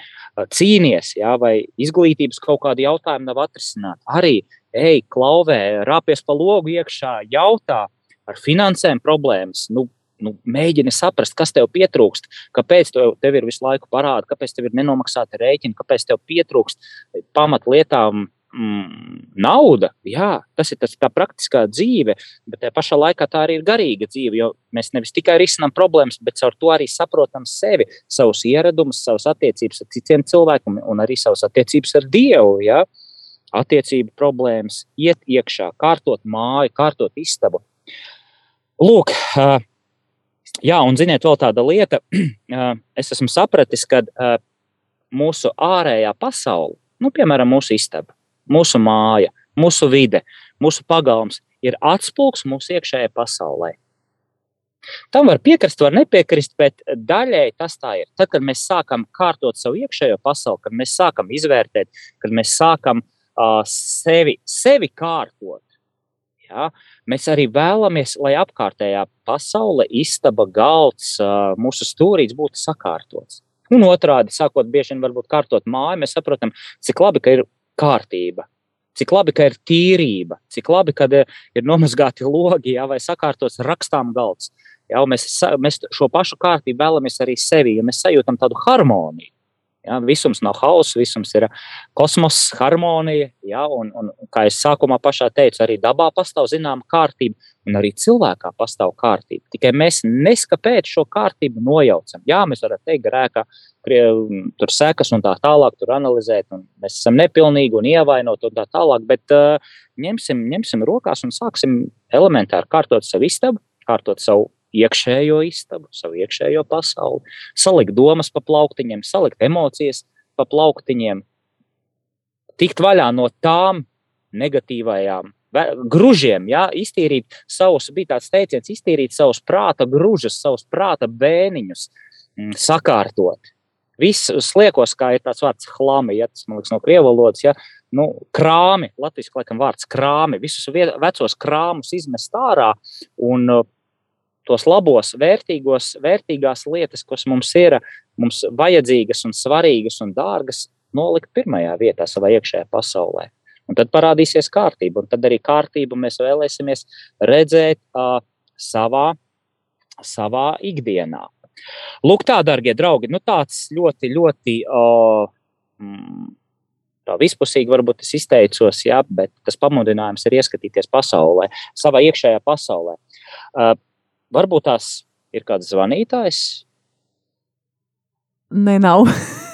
cīnies, jā, vai izglītības kaut kādi jautājumi nav atrisināti. Arī ej, klauvē, rāpies pa logu iekšā, jautā ar finansēm problēmas. Nu, nu, mēģini saprast, kas tev pietrūkst, kāpēc tev, tev ir visu laiku parādi, kāpēc tev ir nenomaksāta rēķina, kāpēc tev pietrūkst pamatlietām mm, nauda, jā, tas ir tas, tā praktiskā dzīve, bet tajā pašā laikā tā arī ir garīga dzīve. Jo mēs nevis tikai risinām problēmas, bet caur to arī saprotam sevi, savus ieradumus, savas attiecības ar citiem cilvēkiem un arī savas attiecības ar Dievu. Jā. Attiecību problēmas, iet iekšā, kārtot māju, kārtot istabu. Lūk, jā, un ziniet, vēl tāda lieta, es esmu sapratis, ka mūsu ārējā pasaule, nu, piemēram, mūsu istaba, mūsu māja, mūsu vide, mūsu pagalms ir atspūgs mūsu iekšējai pasaulē. Tam var piekrist, var nepiekrist, bet daļēji tas tā ir. Tad, kad mēs sākam kārtot savu iekšējo pasauli, kad mēs sākam izvērtēt, kad mēs sākam uh, sevi, sevi kārtot, ja, mēs arī vēlamies, lai apkārtējā pasaule, istaba, galds, mūsu stūrītis būtu sakārtots. Un otrādi, sākot bieži vien kārtot māju, mēs saprotam, cik labi, ka ir kārtība. Cik labi, ka ir tīrība, cik labi, ka ir nomazgāti logi jā, vai sakārtots rakstām galds. Jā, mēs, mēs šo pašu kārtību vēlamies arī sevi, ja mēs sajūtam tādu harmoniju. Ja, visums nav hauss, visums ir kosmosa, harmonija. Ja, un, un, kā jau sākumā pašā teicu, arī dabā pastāv zināma kārtība, un arī cilvēkā pastāv kārtība. Tikai mēs neskapēc šo kārtību nojaucam. Jā, mēs varam teikt, grēkā tur sekas un tā tālāk, tur analizēt, un mēs esam nepilnīgi un ievainot un tā tālāk. Bet uh, ņemsim, ņemsim rokās un sāksim elementāri kārtot savu istabu, kārtot savu iekšējo istabu, savu iekšējo pasauli, salikt domas pa plauktiņiem, salikt emocijas pa plauktiņiem, tikt vaļā no tām negatīvajām gružiem, ja, iztīrīt savus, bija tāds teiciens, iztīrīt savus prāta gružus, savus prāta bēniņus, mm, sakārtot. Viss sliekos, kā ir tāds vārds hlami, ja tas man liekas no krievu valodas, ja, nu, krāmi, latviešu laikam vārds krāmi, visus vecos krāmus izmest ārā un tos labos, vērtīgos, vērtīgās lietas, kas mums ir mums vajadzīgas un svarīgas un dārgas, nolikt pirmajā vietā savā iekšējā pasaulē. Un tad parādīsies kārtība, un tad arī kārtību mēs vēlēsimies redzēt uh, savā, savā ikdienā. Lūk, tā, darbie draugi, nu tāds ļoti, ļoti uh, vispusīgi varbūt es izteicos, jā, bet tas pamudinājums ir ieskatīties pasaulē, savā iekšējā pasaulē. Uh, Varbūt tās ir kāds zvanītājs. Nē, nav.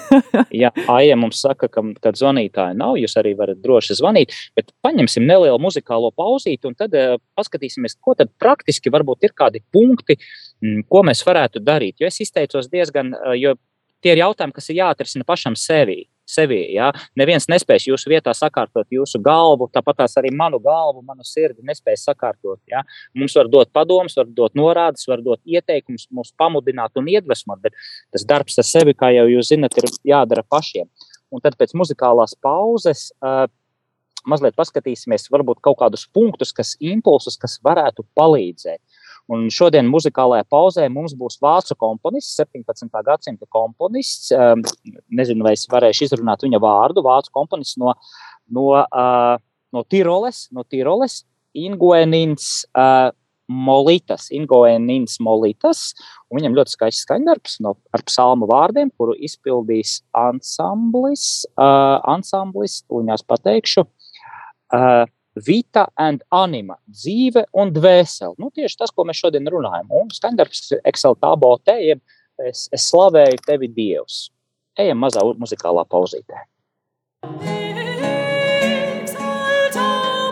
ja Aija mums saka, ka, kad zvanītāja nav, jūs arī varat droši zvanīt, bet paņemsim nelielu muzikālo pauzīti un tad uh, paskatīsimies, ko tad praktiski varbūt ir kādi punkti, m, ko mēs varētu darīt. Jo es izteicos diezgan, uh, jo tie ir jautājumi, kas ir jāatrisina pašam sevī sevi. Ja? Neviens nespēs jūsu vietā sakārtot jūsu galvu, tāpat arī manu galvu, manu sirdi nespēs sakārtot. Ja? Mums var dot padomus, var dot norādes, var dot ieteikumus, mūs pamudināt un iedvesmot, bet tas darbs ar sevi, kā jau jūs zinat, ir jādara pašiem. Un tad pēc muzikālās pauzes uh, mazliet paskatīsimies, varbūt kaut kādus punktus, kas impulsus, kas varētu palīdzēt. Un šodien muzikālajā pauzē mums būs vācu komponists, 17. gadsimta komponists. Um, nezinu, vai es varēšu izrunāt viņa vārdu. Vācu komponists no, no, uh, no Tiroles, no Tiroles Inguenins. Uh, Molitas, Ingoenins Molitas, viņam ļoti skaists skaņdarbs no, ar psalmu vārdiem, kuru izpildīs ansamblis, uh, ansamblis, tūņās pateikšu, uh, vita and anima, dzīve un dvēsele. Nu, tieši tas, ko mēs šodien runājam. Un standarts Excel tablo te, jeb es, es slavēju tevi Dievs. Ejam mazā muzikālā pauzītē.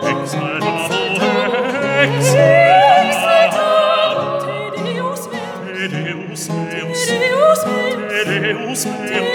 Exaltamo, exaltamo, te Deus meus, Deus meus, Deus meus.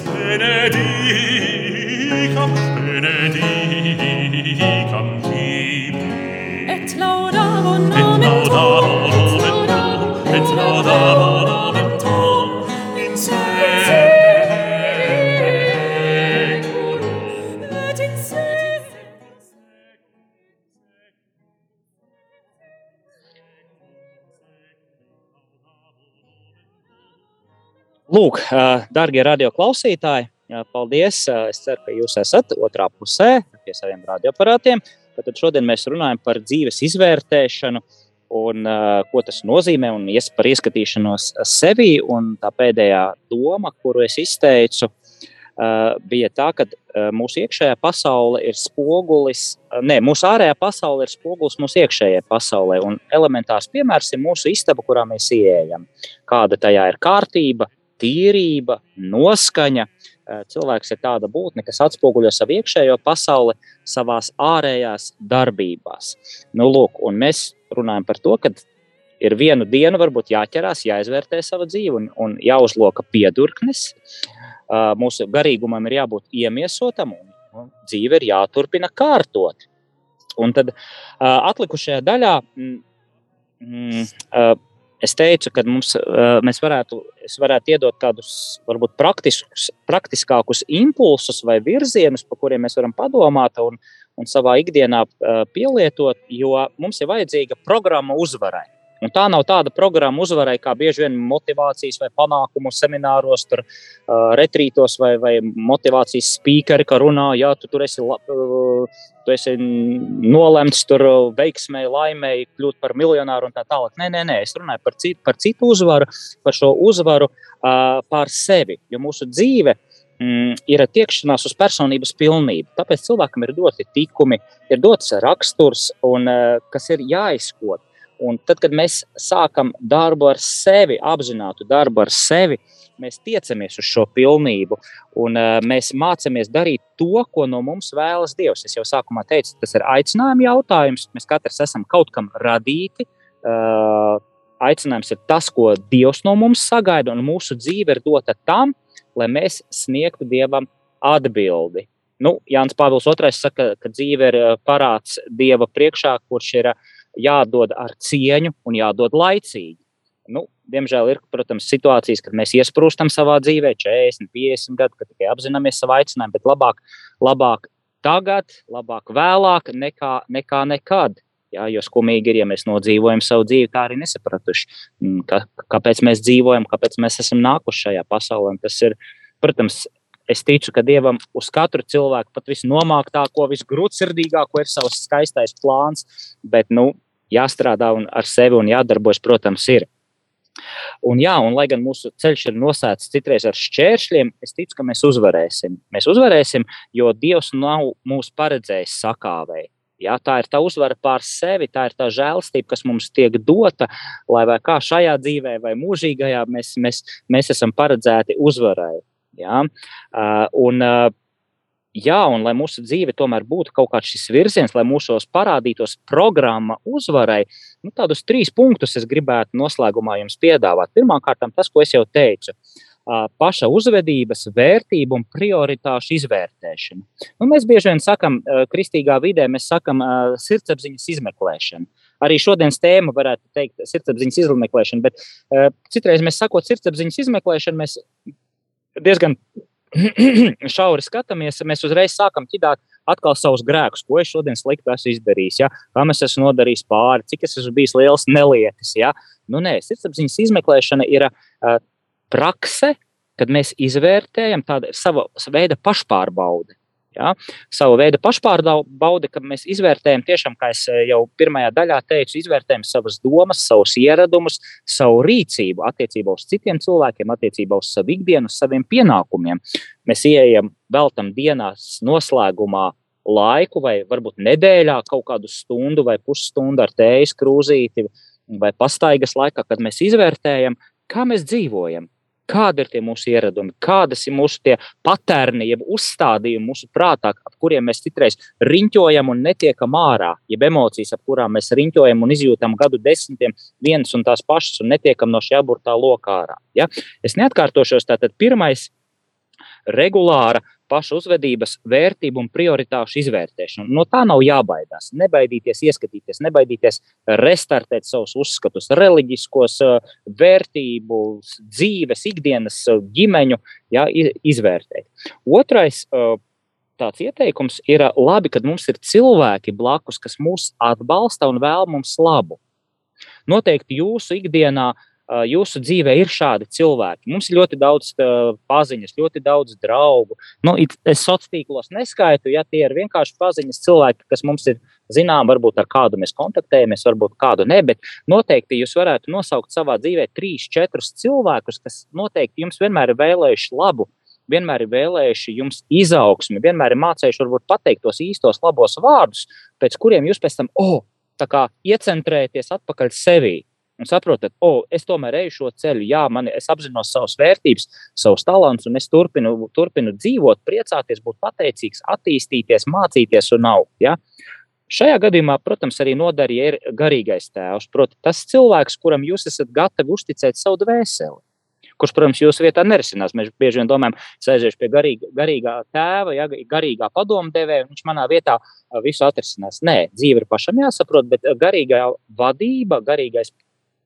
benedict darbie radioklausītāji, ā, paldies! ā, Es ceru, ka jūs esat otrā pusē pie saviem radioaparātiem. Tad šodien mēs runājam par dzīves izvērtēšanu un ā, ko tas nozīmē, un ies par ieskatīšanos sevi. Tā pēdējā doma, kuru es izteicu, ā, bija tā, ka ā, mūsu iekšējā pasaule ir spogulis, ā, ne, mūsu ārējā pasaule ir spogulis mūsu iekšējai pasaulē. Un elementārs piemērs ir mūsu istaba, kurā mēs ieejam. Kāda tajā ir kārtība, tīrība, noskaņa. Eh, Cilvēks ir tāda būtne, kas atspoguļo savu iekšējo pasauli savā ārējās darbībās. Nu, lūk, mēs runājam par to, ka ir vienu dienu, varbūt jāķerās, jāizvērtē sava dzīve un, un jāuzloka piedurknes. Eh, Mūsu garīgumam ir jābūt iemiesotam, un un dzīve ir jāturpina kārtot. Un tad eh, atlikušajā daļā mm, eh, es teicu, ka mums, eh, mēs varētu, varētu iedot tādus varbūt praktiskus, praktiskākus impulsus vai virzienus, pa kuriem mēs varam padomāt un, un savā ikdienā eh, pielietot, jo mums ir vajadzīga programma uzvarai. Un tā nav tāda programma uzvarai, kā bieži vien motivācijas vai panākumu semināros, tur, uh, retrītos vai, vai motivācijas speakeri, ka runā, ja tu tur esi, la- uh, tu esi nolemts tur veiksmēji, laimēji kļūt par miljonāru un tā tālāk. Nē, nē, nē, es runāju par citu, par citu uzvaru, par šo uzvaru uh, pār sevi. Jo mūsu dzīve mm, ir tiekšanās uz personības pilnību. Tāpēc cilvēkam ir doti tikumi, ir dots raksturs, un, uh, kas ir jāizkot. Un tad, kad mēs sākam darbu ar sevi, apzinātu darbu ar sevi, mēs tiecamies uz šo pilnību, un uh, mēs mācāmies darīt to, ko no mums vēlas Dievs. Es jau sākumā teicu, tas ir aicinājuma jautājums. Mēs katrs esam kaut kam radīti. Uh, aicinājums ir tas, ko Dievs no mums sagaida, un mūsu dzīve ir dota tam, lai mēs sniegtu Dievam atbildi. Nu, Jānis Pāvils II saka, ka dzīve ir uh, parāds Dieva priekšā, kurš ir uh, jādod ar cieņu un jādod laicīgi. Nu, diemžēl ir, protams, situācijas, kad mēs iesprūstam savā dzīvē, 40, 50 gadu, kad tikai apzināmies savu aicinājumu, bet labāk, labāk tagad, labāk vēlāk nekā, nekā nekad. Jā, jo skumīgi ir, ja mēs nodzīvojam savu dzīvi, tā arī nesapratuši, mm, ka, kāpēc mēs dzīvojam, kāpēc mēs esam nākuši šajā pasaulē. Tas ir, protams, es ticu, ka Dievam uz katru cilvēku, pat visnomāktāko, visgrūtsirdīgāko, ir savs skaistais plāns, bet nu, jāstrādā un ar sevi un jādarbojas, protams, ir. Un, jā, un lai gan mūsu ceļš ir nosēts citreiz ar šķēršļiem, es ticu, ka mēs uzvarēsim. Mēs uzvarēsim, jo Dievs nav mūs paredzējis sakāvēji. Jā, tā ir tā uzvara pār sevi, tā ir tā žēlastība, kas mums tiek dota, lai kā šajā dzīvē, vai mūžīgajā mēs, mēs, mēs esam paredzēti uzvarai. Jā, uh, un, uh, jā, un lai mūsu dzīve tomēr būtu kaut kāds šis virziens, lai mūsos parādītos programma uzvarai, nu, tādus trīs punktus es gribētu noslēgumā jums piedāvāt. Pirmkārt, tas, ko es jau teicu. Paša uzvedības, vērtību un prioritāšu izvērtēšana. Nu, mēs bieži vien sakām, kristīgā vidē, mēs sakām, sirdsapziņas izmeklēšana. Arī šodienas tēma varētu teikt, sirdsapziņas izmeklēšana, bet citreiz mēs sakot, sirdsapziņas izmeklēšana, mēs diezgan šauri skatāmies, mēs uzreiz sākam ķidāt atkal savus grēkus, ko es šodien slikti esmu izdarījis, ja? kam es esmu nodarījis pāri, cik es esmu bijis liels nelietis. Ja? Nu, nē, sirdsapziņas izmeklēšana ir uh, prakse, kad mēs izvērtējam tādu savu veida pašpārbaude. Ja? Savu veidu pašpārbaude, ka mēs izvērtējam, tiešām, kā jau pirmajā daļā teicu, izvērtējam savas domas, savus ieradumus, savu rīcību attiecībā uz citiem cilvēkiem, attiecībā uz savu ikdienu, uz saviem pienākumiem. Mēs ieejam, veltam dienās noslēgumā laiku, vai varbūt nedēļā kaut kādu stundu vai pusstundu ar tējas krūzīti vai pastaigas laikā, kad mēs izvērtējam, kā mēs dzīvojam, kādi ir tie mūsu ieradumi, kādas ir mūsu patērni, jeb uzstādījumi mūsu prātā, ap kuriem mēs citreiz riņķojam un netiekam ārā, jeb emocijas, ap kurām mēs riņķojam un izjūtam gadu desmitiem vienas un tās pašas un netiekam no šī aburtā lokā ārā. Ja? Es neatkārtošos, tātad pirmais regulāra pašu uzvedības vērtību un prioritāšu izvērtēšanu. No tā nav jābaidās. Nebaidīties, ieskatīties, nebaidīties restartēt savus uzskatus, reliģiskos vērtību, dzīves, ikdienas ģimeņu, jā, izvērtēt. Otrais tāds ieteikums ir labi, kad mums ir cilvēki blakus, kas mūs atbalsta un vēl mums labu. Noteikti jūsu ikdienā uh, jūsu dzīvē ir šādi cilvēki. Mums ir ļoti daudz paziņas, ļoti daudz draugu. Nu, es sociālos tīklos neskaitu, ja tie ir vienkārši paziņas cilvēki, kas mums ir zinām, varbūt ar kādu mēs kontaktējamies, varbūt kādu ne, bet noteikti jūs varētu nosaukt savā dzīvē trīs, četrus cilvēkus, kas noteikti jums vienmēr ir vēlējuši labu. Vienmēr ir vēlējuši jums izaugsmi, vienmēr ir mācījuši, varbūt pateikt tos īstos, labos vārdus, pēc kuriem jūs pēc tam, oh, tā kā iecentrēties atpakaļ sevī un saprotat, o, oh, es tomēr eju šo ceļu, jā, man, es apzinos savas vērtības, savus talantus, un es turpinu, turpinu dzīvot, priecāties, būt pateicīgs, attīstīties, mācīties un augt. Ja? Šajā gadījumā, protams, arī nodarīja ir garīgais tēvs. Proti, tas cilvēks, kuram jūs esat gatavi uzticēt savu dvēseli. Kurš, protams, jūsu vietā nerisinās. Mēs bieži vien domājam, es aiziešu pie garīga, garīgā tēva, ja, garīgā padomdevēja, un viņš manā vietā visu atrisinās. Nē, dzīve ir pašam jāsaprot, bet garīgā vadība, garīgais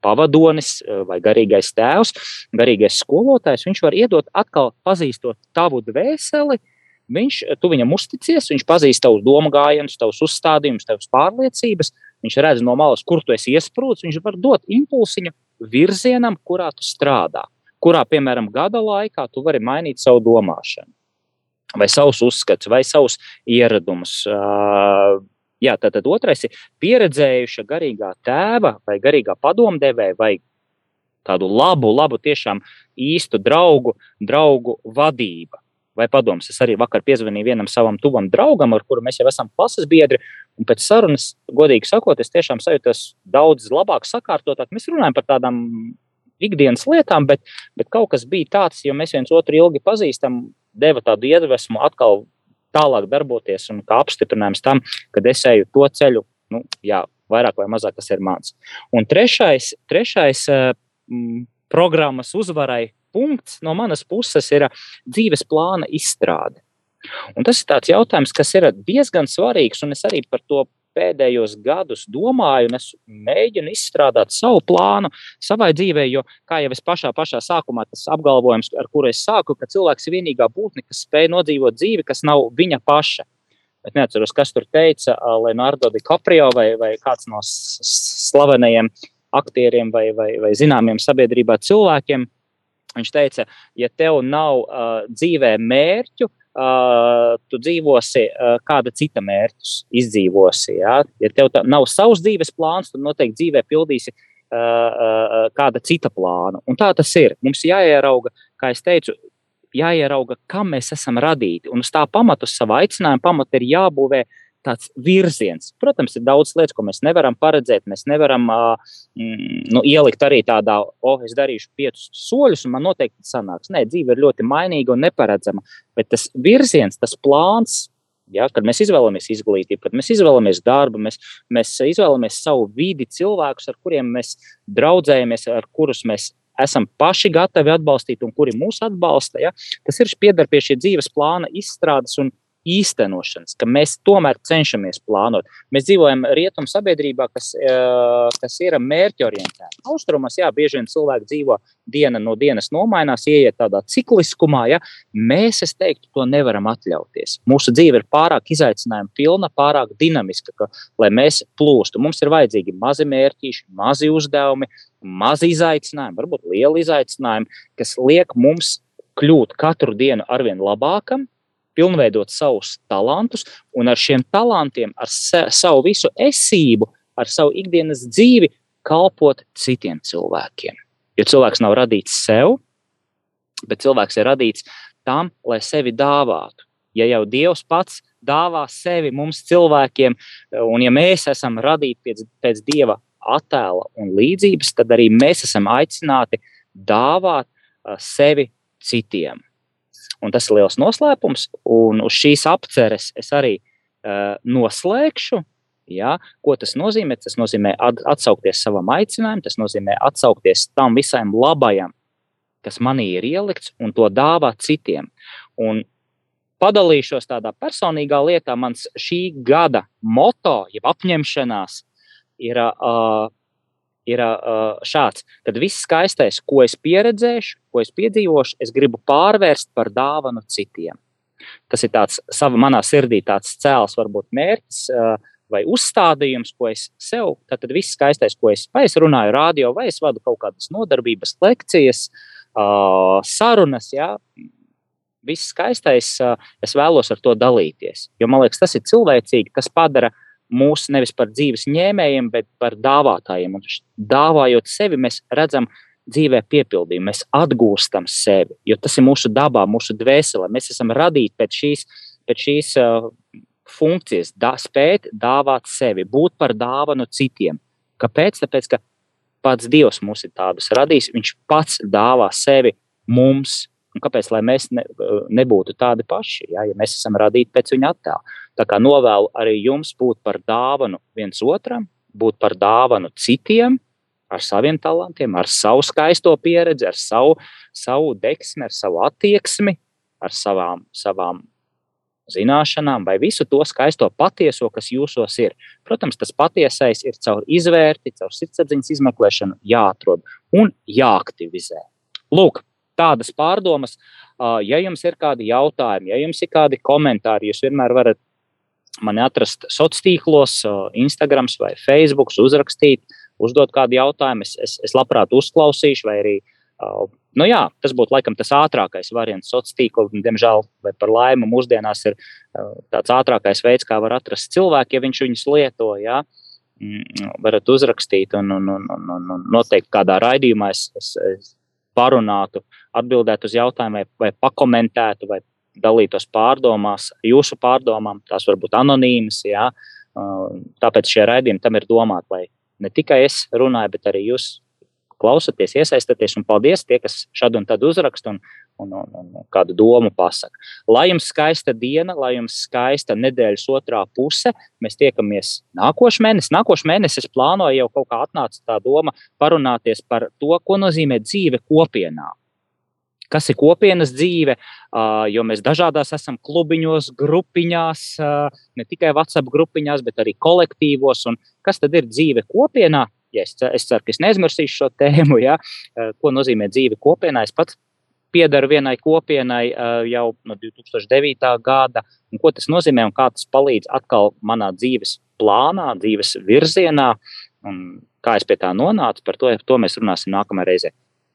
pavadonis eh, vai garīgais tēvs, garīgais skolotājs, viņš var iedot atkal pazīstot tavu dvēseli. Viņš, tu viņam uzticies, viņš pazīst tavus domu gājienus, tavus uzstādījumus, tavas pārliecības. Viņš redz no malas, kur tu esi iesprūdis. Viņš var dot impulsiņu virzienam, kurā tu strādā. Kurā, piemēram, gada laikā tu vari mainīt savu domāšanu, vai savus uzskatus, vai savus ieradumus. Jā, tātad otrais ir pieredzējuša garīgā tēva vai garīgā padomdevēja vai tādu labu, labu, tiešām īstu draugu, draugu vadība. Vai padoms, es arī vakar piezvanīju vienam savam tuvam draugam, ar kuru mēs jau esam klases biedri. Un pēc sarunas, godīgi sakot, es tiešām sajūtos daudz labāk, sakārtotāk. Mēs runājam par tādām ikdienas lietām, bet, bet kaut kas bija tāds, jo mēs viens otru ilgi pazīstam, deva tādu iedvesmu atkal tālāk darboties un kā apstiprinājums tam, ka es eju to ceļu, nu, jā, vairāk vai mazāk tas ir mans. Un trešais, trešais mm, programmas uzvarai punkts no manas puses ir dzīves plāna izstrāde. Un tas ir tāds jautājums, kas ir diezgan svarīgs, un es arī par to pēdējos gadus domāju, un es mēģinu izstrādāt savu plānu savai dzīvei. Jo, kā jau es pašā, pašā sākumā, tas apgalvojums, ar kuru es sāku, ka cilvēks ir vienīgā būtne, kas spēj nodzīvot dzīvi, kas nav viņa paša. Es neatceros, kas tur teica, Leonardo DiCaprio vai, vai kāds no slavenajiem aktieriem vai, vai, vai zināmiem sabiedrībā cilvēkiem. Viņš teica, ja tev nav uh, dzīvē mērķu, uh, tu dzīvosi uh, kāda cita mērķus, izdzīvosi. Ja, ja tev nav savs dzīves plāns, tad noteikti dzīvē pildīsi uh, kāda cita plāna. Un tā tas ir. Mums jāierauga, kā jau teicu, jāierauga, kam mēs esam radīti. Un uz tā pamata, uz savu aicinājumu pamata ir jābūvē uh, tāds virziens. Protams, ir daudz lietas, ko mēs nevaram paredzēt. Mēs nevaram uh, nu, ielikt arī tādā, oh, es darīšu piecus soļus, un man noteikti sanāks. Nē, dzīve ir ļoti mainīga un neparedzama. Bet tas virziens, tas plāns, Ja, kad mēs izvēlamies izglītību, kad mēs izvēlamies darbu, mēs, mēs izvēlamies savu vidi, cilvēkus, ar kuriem mēs draudzējamies, ar kurus mēs esam paši gatavi atbalstīt un kuri mūs atbalsta. Ja, tas ir piedar pie šī dzīves plāna izstrādes un īstenošanas, ka mēs tomēr cenšamies plānot. Mēs dzīvojam rietumu sabiedrībā, kas, kas ir mērķorientēta. Austrumos, jā, bieži vien cilvēki dzīvo diena no dienas nomainās, ieiet tādā cikliskumā. Ja? Mēs, es teiktu, to nevaram atļauties. Mūsu dzīve ir pārāk izaicinājuma pilna, pārāk dinamiska, ka, lai mēs plūstu. Mums ir vajadzīgi mazi mērķīši, mazi uzdevumi, mazi izaicinājumi, varbūt lieli izaicinājumi, kas liek mums kļūt katru dienu arvien labākam, pilnveidot savus talantus un ar šiem talantiem, ar sa savu visu esību, ar savu ikdienas dzīvi kalpot citiem cilvēkiem. Jo cilvēks nav radīts sev, bet cilvēks ir radīts tam, lai sevi dāvātu. Ja jau Dievs pats dāvā sevi mums cilvēkiem, un ja mēs esam radīti pēc, pēc Dieva attēla un līdzības, tad arī mēs esam aicināti dāvāt sevi citiem. Un tas ir liels noslēpums, un uz šīs apceres es arī uh, noslēgšu. Ja? Ko tas nozīmē? Tas nozīmē atsaukties savam aicinājumam, tas nozīmē atsaukties tam visam labajam, kas manī ir ielikts, un to dāvāt citiem. Un padalīšos tādā personīgā lietā. Mans šī gada moto, jeb apņemšanās, ir uh, ir uh, šāds, ka viss skaistais, ko es pieredzēšu, ko es piedzīvošu, es gribu pārvērst par dāvanu citiem. Tas ir tāds savā manā sirdī, tāds cēls, varbūt mērķis uh, vai uzstādījums, ko es sev, tad viss skaistais, ko es, vai es runāju radio, vai es vadu kaut kādas nodarbības, lekcijas, uh, sarunas, jā, viss skaistais, uh, es vēlos ar to dalīties. Jo man liekas, tas ir cilvēcīgi, tas padara uh, mūs nevis par dzīves ņēmējiem, bet par dāvātājiem. Un dāvājot sevi, mēs redzam dzīvē piepildījumu, mēs atgūstam sevi, jo tas ir mūsu dabā, mūsu dvēselē. Mēs esam radīti pēc šīs, pēc šīs uh, funkcijas, da, spēt dāvāt sevi, būt par dāvanu citiem. Kāpēc? Tāpēc, ka pats Dievs mūs ir tādus radījis, Viņš pats dāvā sevi mums. Un kāpēc mēs ne, nebūtu tādi paši, ja, ja mēs esam radīti pēc viņa attēla? Tā kā novēlu arī jums būt par dāvanu viens otram, būt par dāvanu citiem, ar saviem talantiem, ar savu skaisto pieredzi, ar savu, savu deksmi, ar savu attieksmi, ar savām, savām zināšanām, vai visu to skaisto patieso, kas jūsos ir. Protams, tas patiesais ir caur izvērti, caur sirdsapziņas izmeklēšanu jāatrod un jāaktivizē. Lūk, tādas pārdomas. Ja jums ir kādi jautājumi, ja jums ir kādi komentāri, jūs vienmēr varat mani atrast sociālos tīklos, Instagram vai Facebook, uzrakstīt, uzdot kādu jautājumu. Es, es, es labprāt uzklausīšu, vai arī nu jā, tas būtu laikam tas ātrākais variants. Sociālā tīkla, diemžēl, vai par laimi, mūsdienās ir tāds ātrākais veids, kā var atrast cilvēku, ja viņš viņus lieto. Jā. Mm, varat uzrakstīt, un, un, un, un, un noteikti kādā raidījumā es, es, es parunātu, atbildētu uz jautājumiem, vai, vai pakomentētu, vai dalītos pārdomās, jūsu pārdomām, tās var būt anonīmas. Jā. Tāpēc šie raidījumi tam ir domāti, lai ne tikai es runāju, bet arī jūs klausaties, iesaistāties. Un paldies tie, kas šad un tad uzraksta un, un, un, un kādu domu pasaka. Lai jums skaista diena, lai jums skaista nedēļas otrā puse. Mēs tiekamies nākošais mēnesis. Nākošais mēnesis es plānoju jau kaut kā atnāca tā doma parunāties par to, ko nozīmē dzīve kopienā kas ir kopienas dzīve, jo mēs dažādās esam klubiņos, grupiņās, ne tikai WhatsApp grupiņās, bet arī kolektīvos. Un kas tad ir dzīve kopienā? Ja es, es ceru, ka es neaizmirsīšu šo tēmu, ja? ko nozīmē dzīve kopienā. Es pats piedaru vienai kopienai jau no 2009. gada, un ko tas nozīmē un kā tas palīdz atkal manā dzīves plānā, dzīves virzienā. Un kā es pie tā nonācu, par to, to mēs runāsim nākamajā reizē.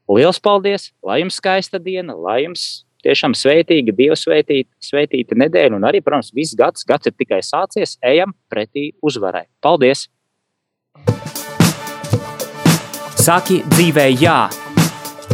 Lielas paldies! Lai jums skaista diena, lai jums tiešām sveitīga, Dieva sveitīta, sveitīta nedēļa, un arī, protams, viss gads, gads ir tikai sācies, ejam pretī uzvarai. Paldies! Saki dzīvē, jā!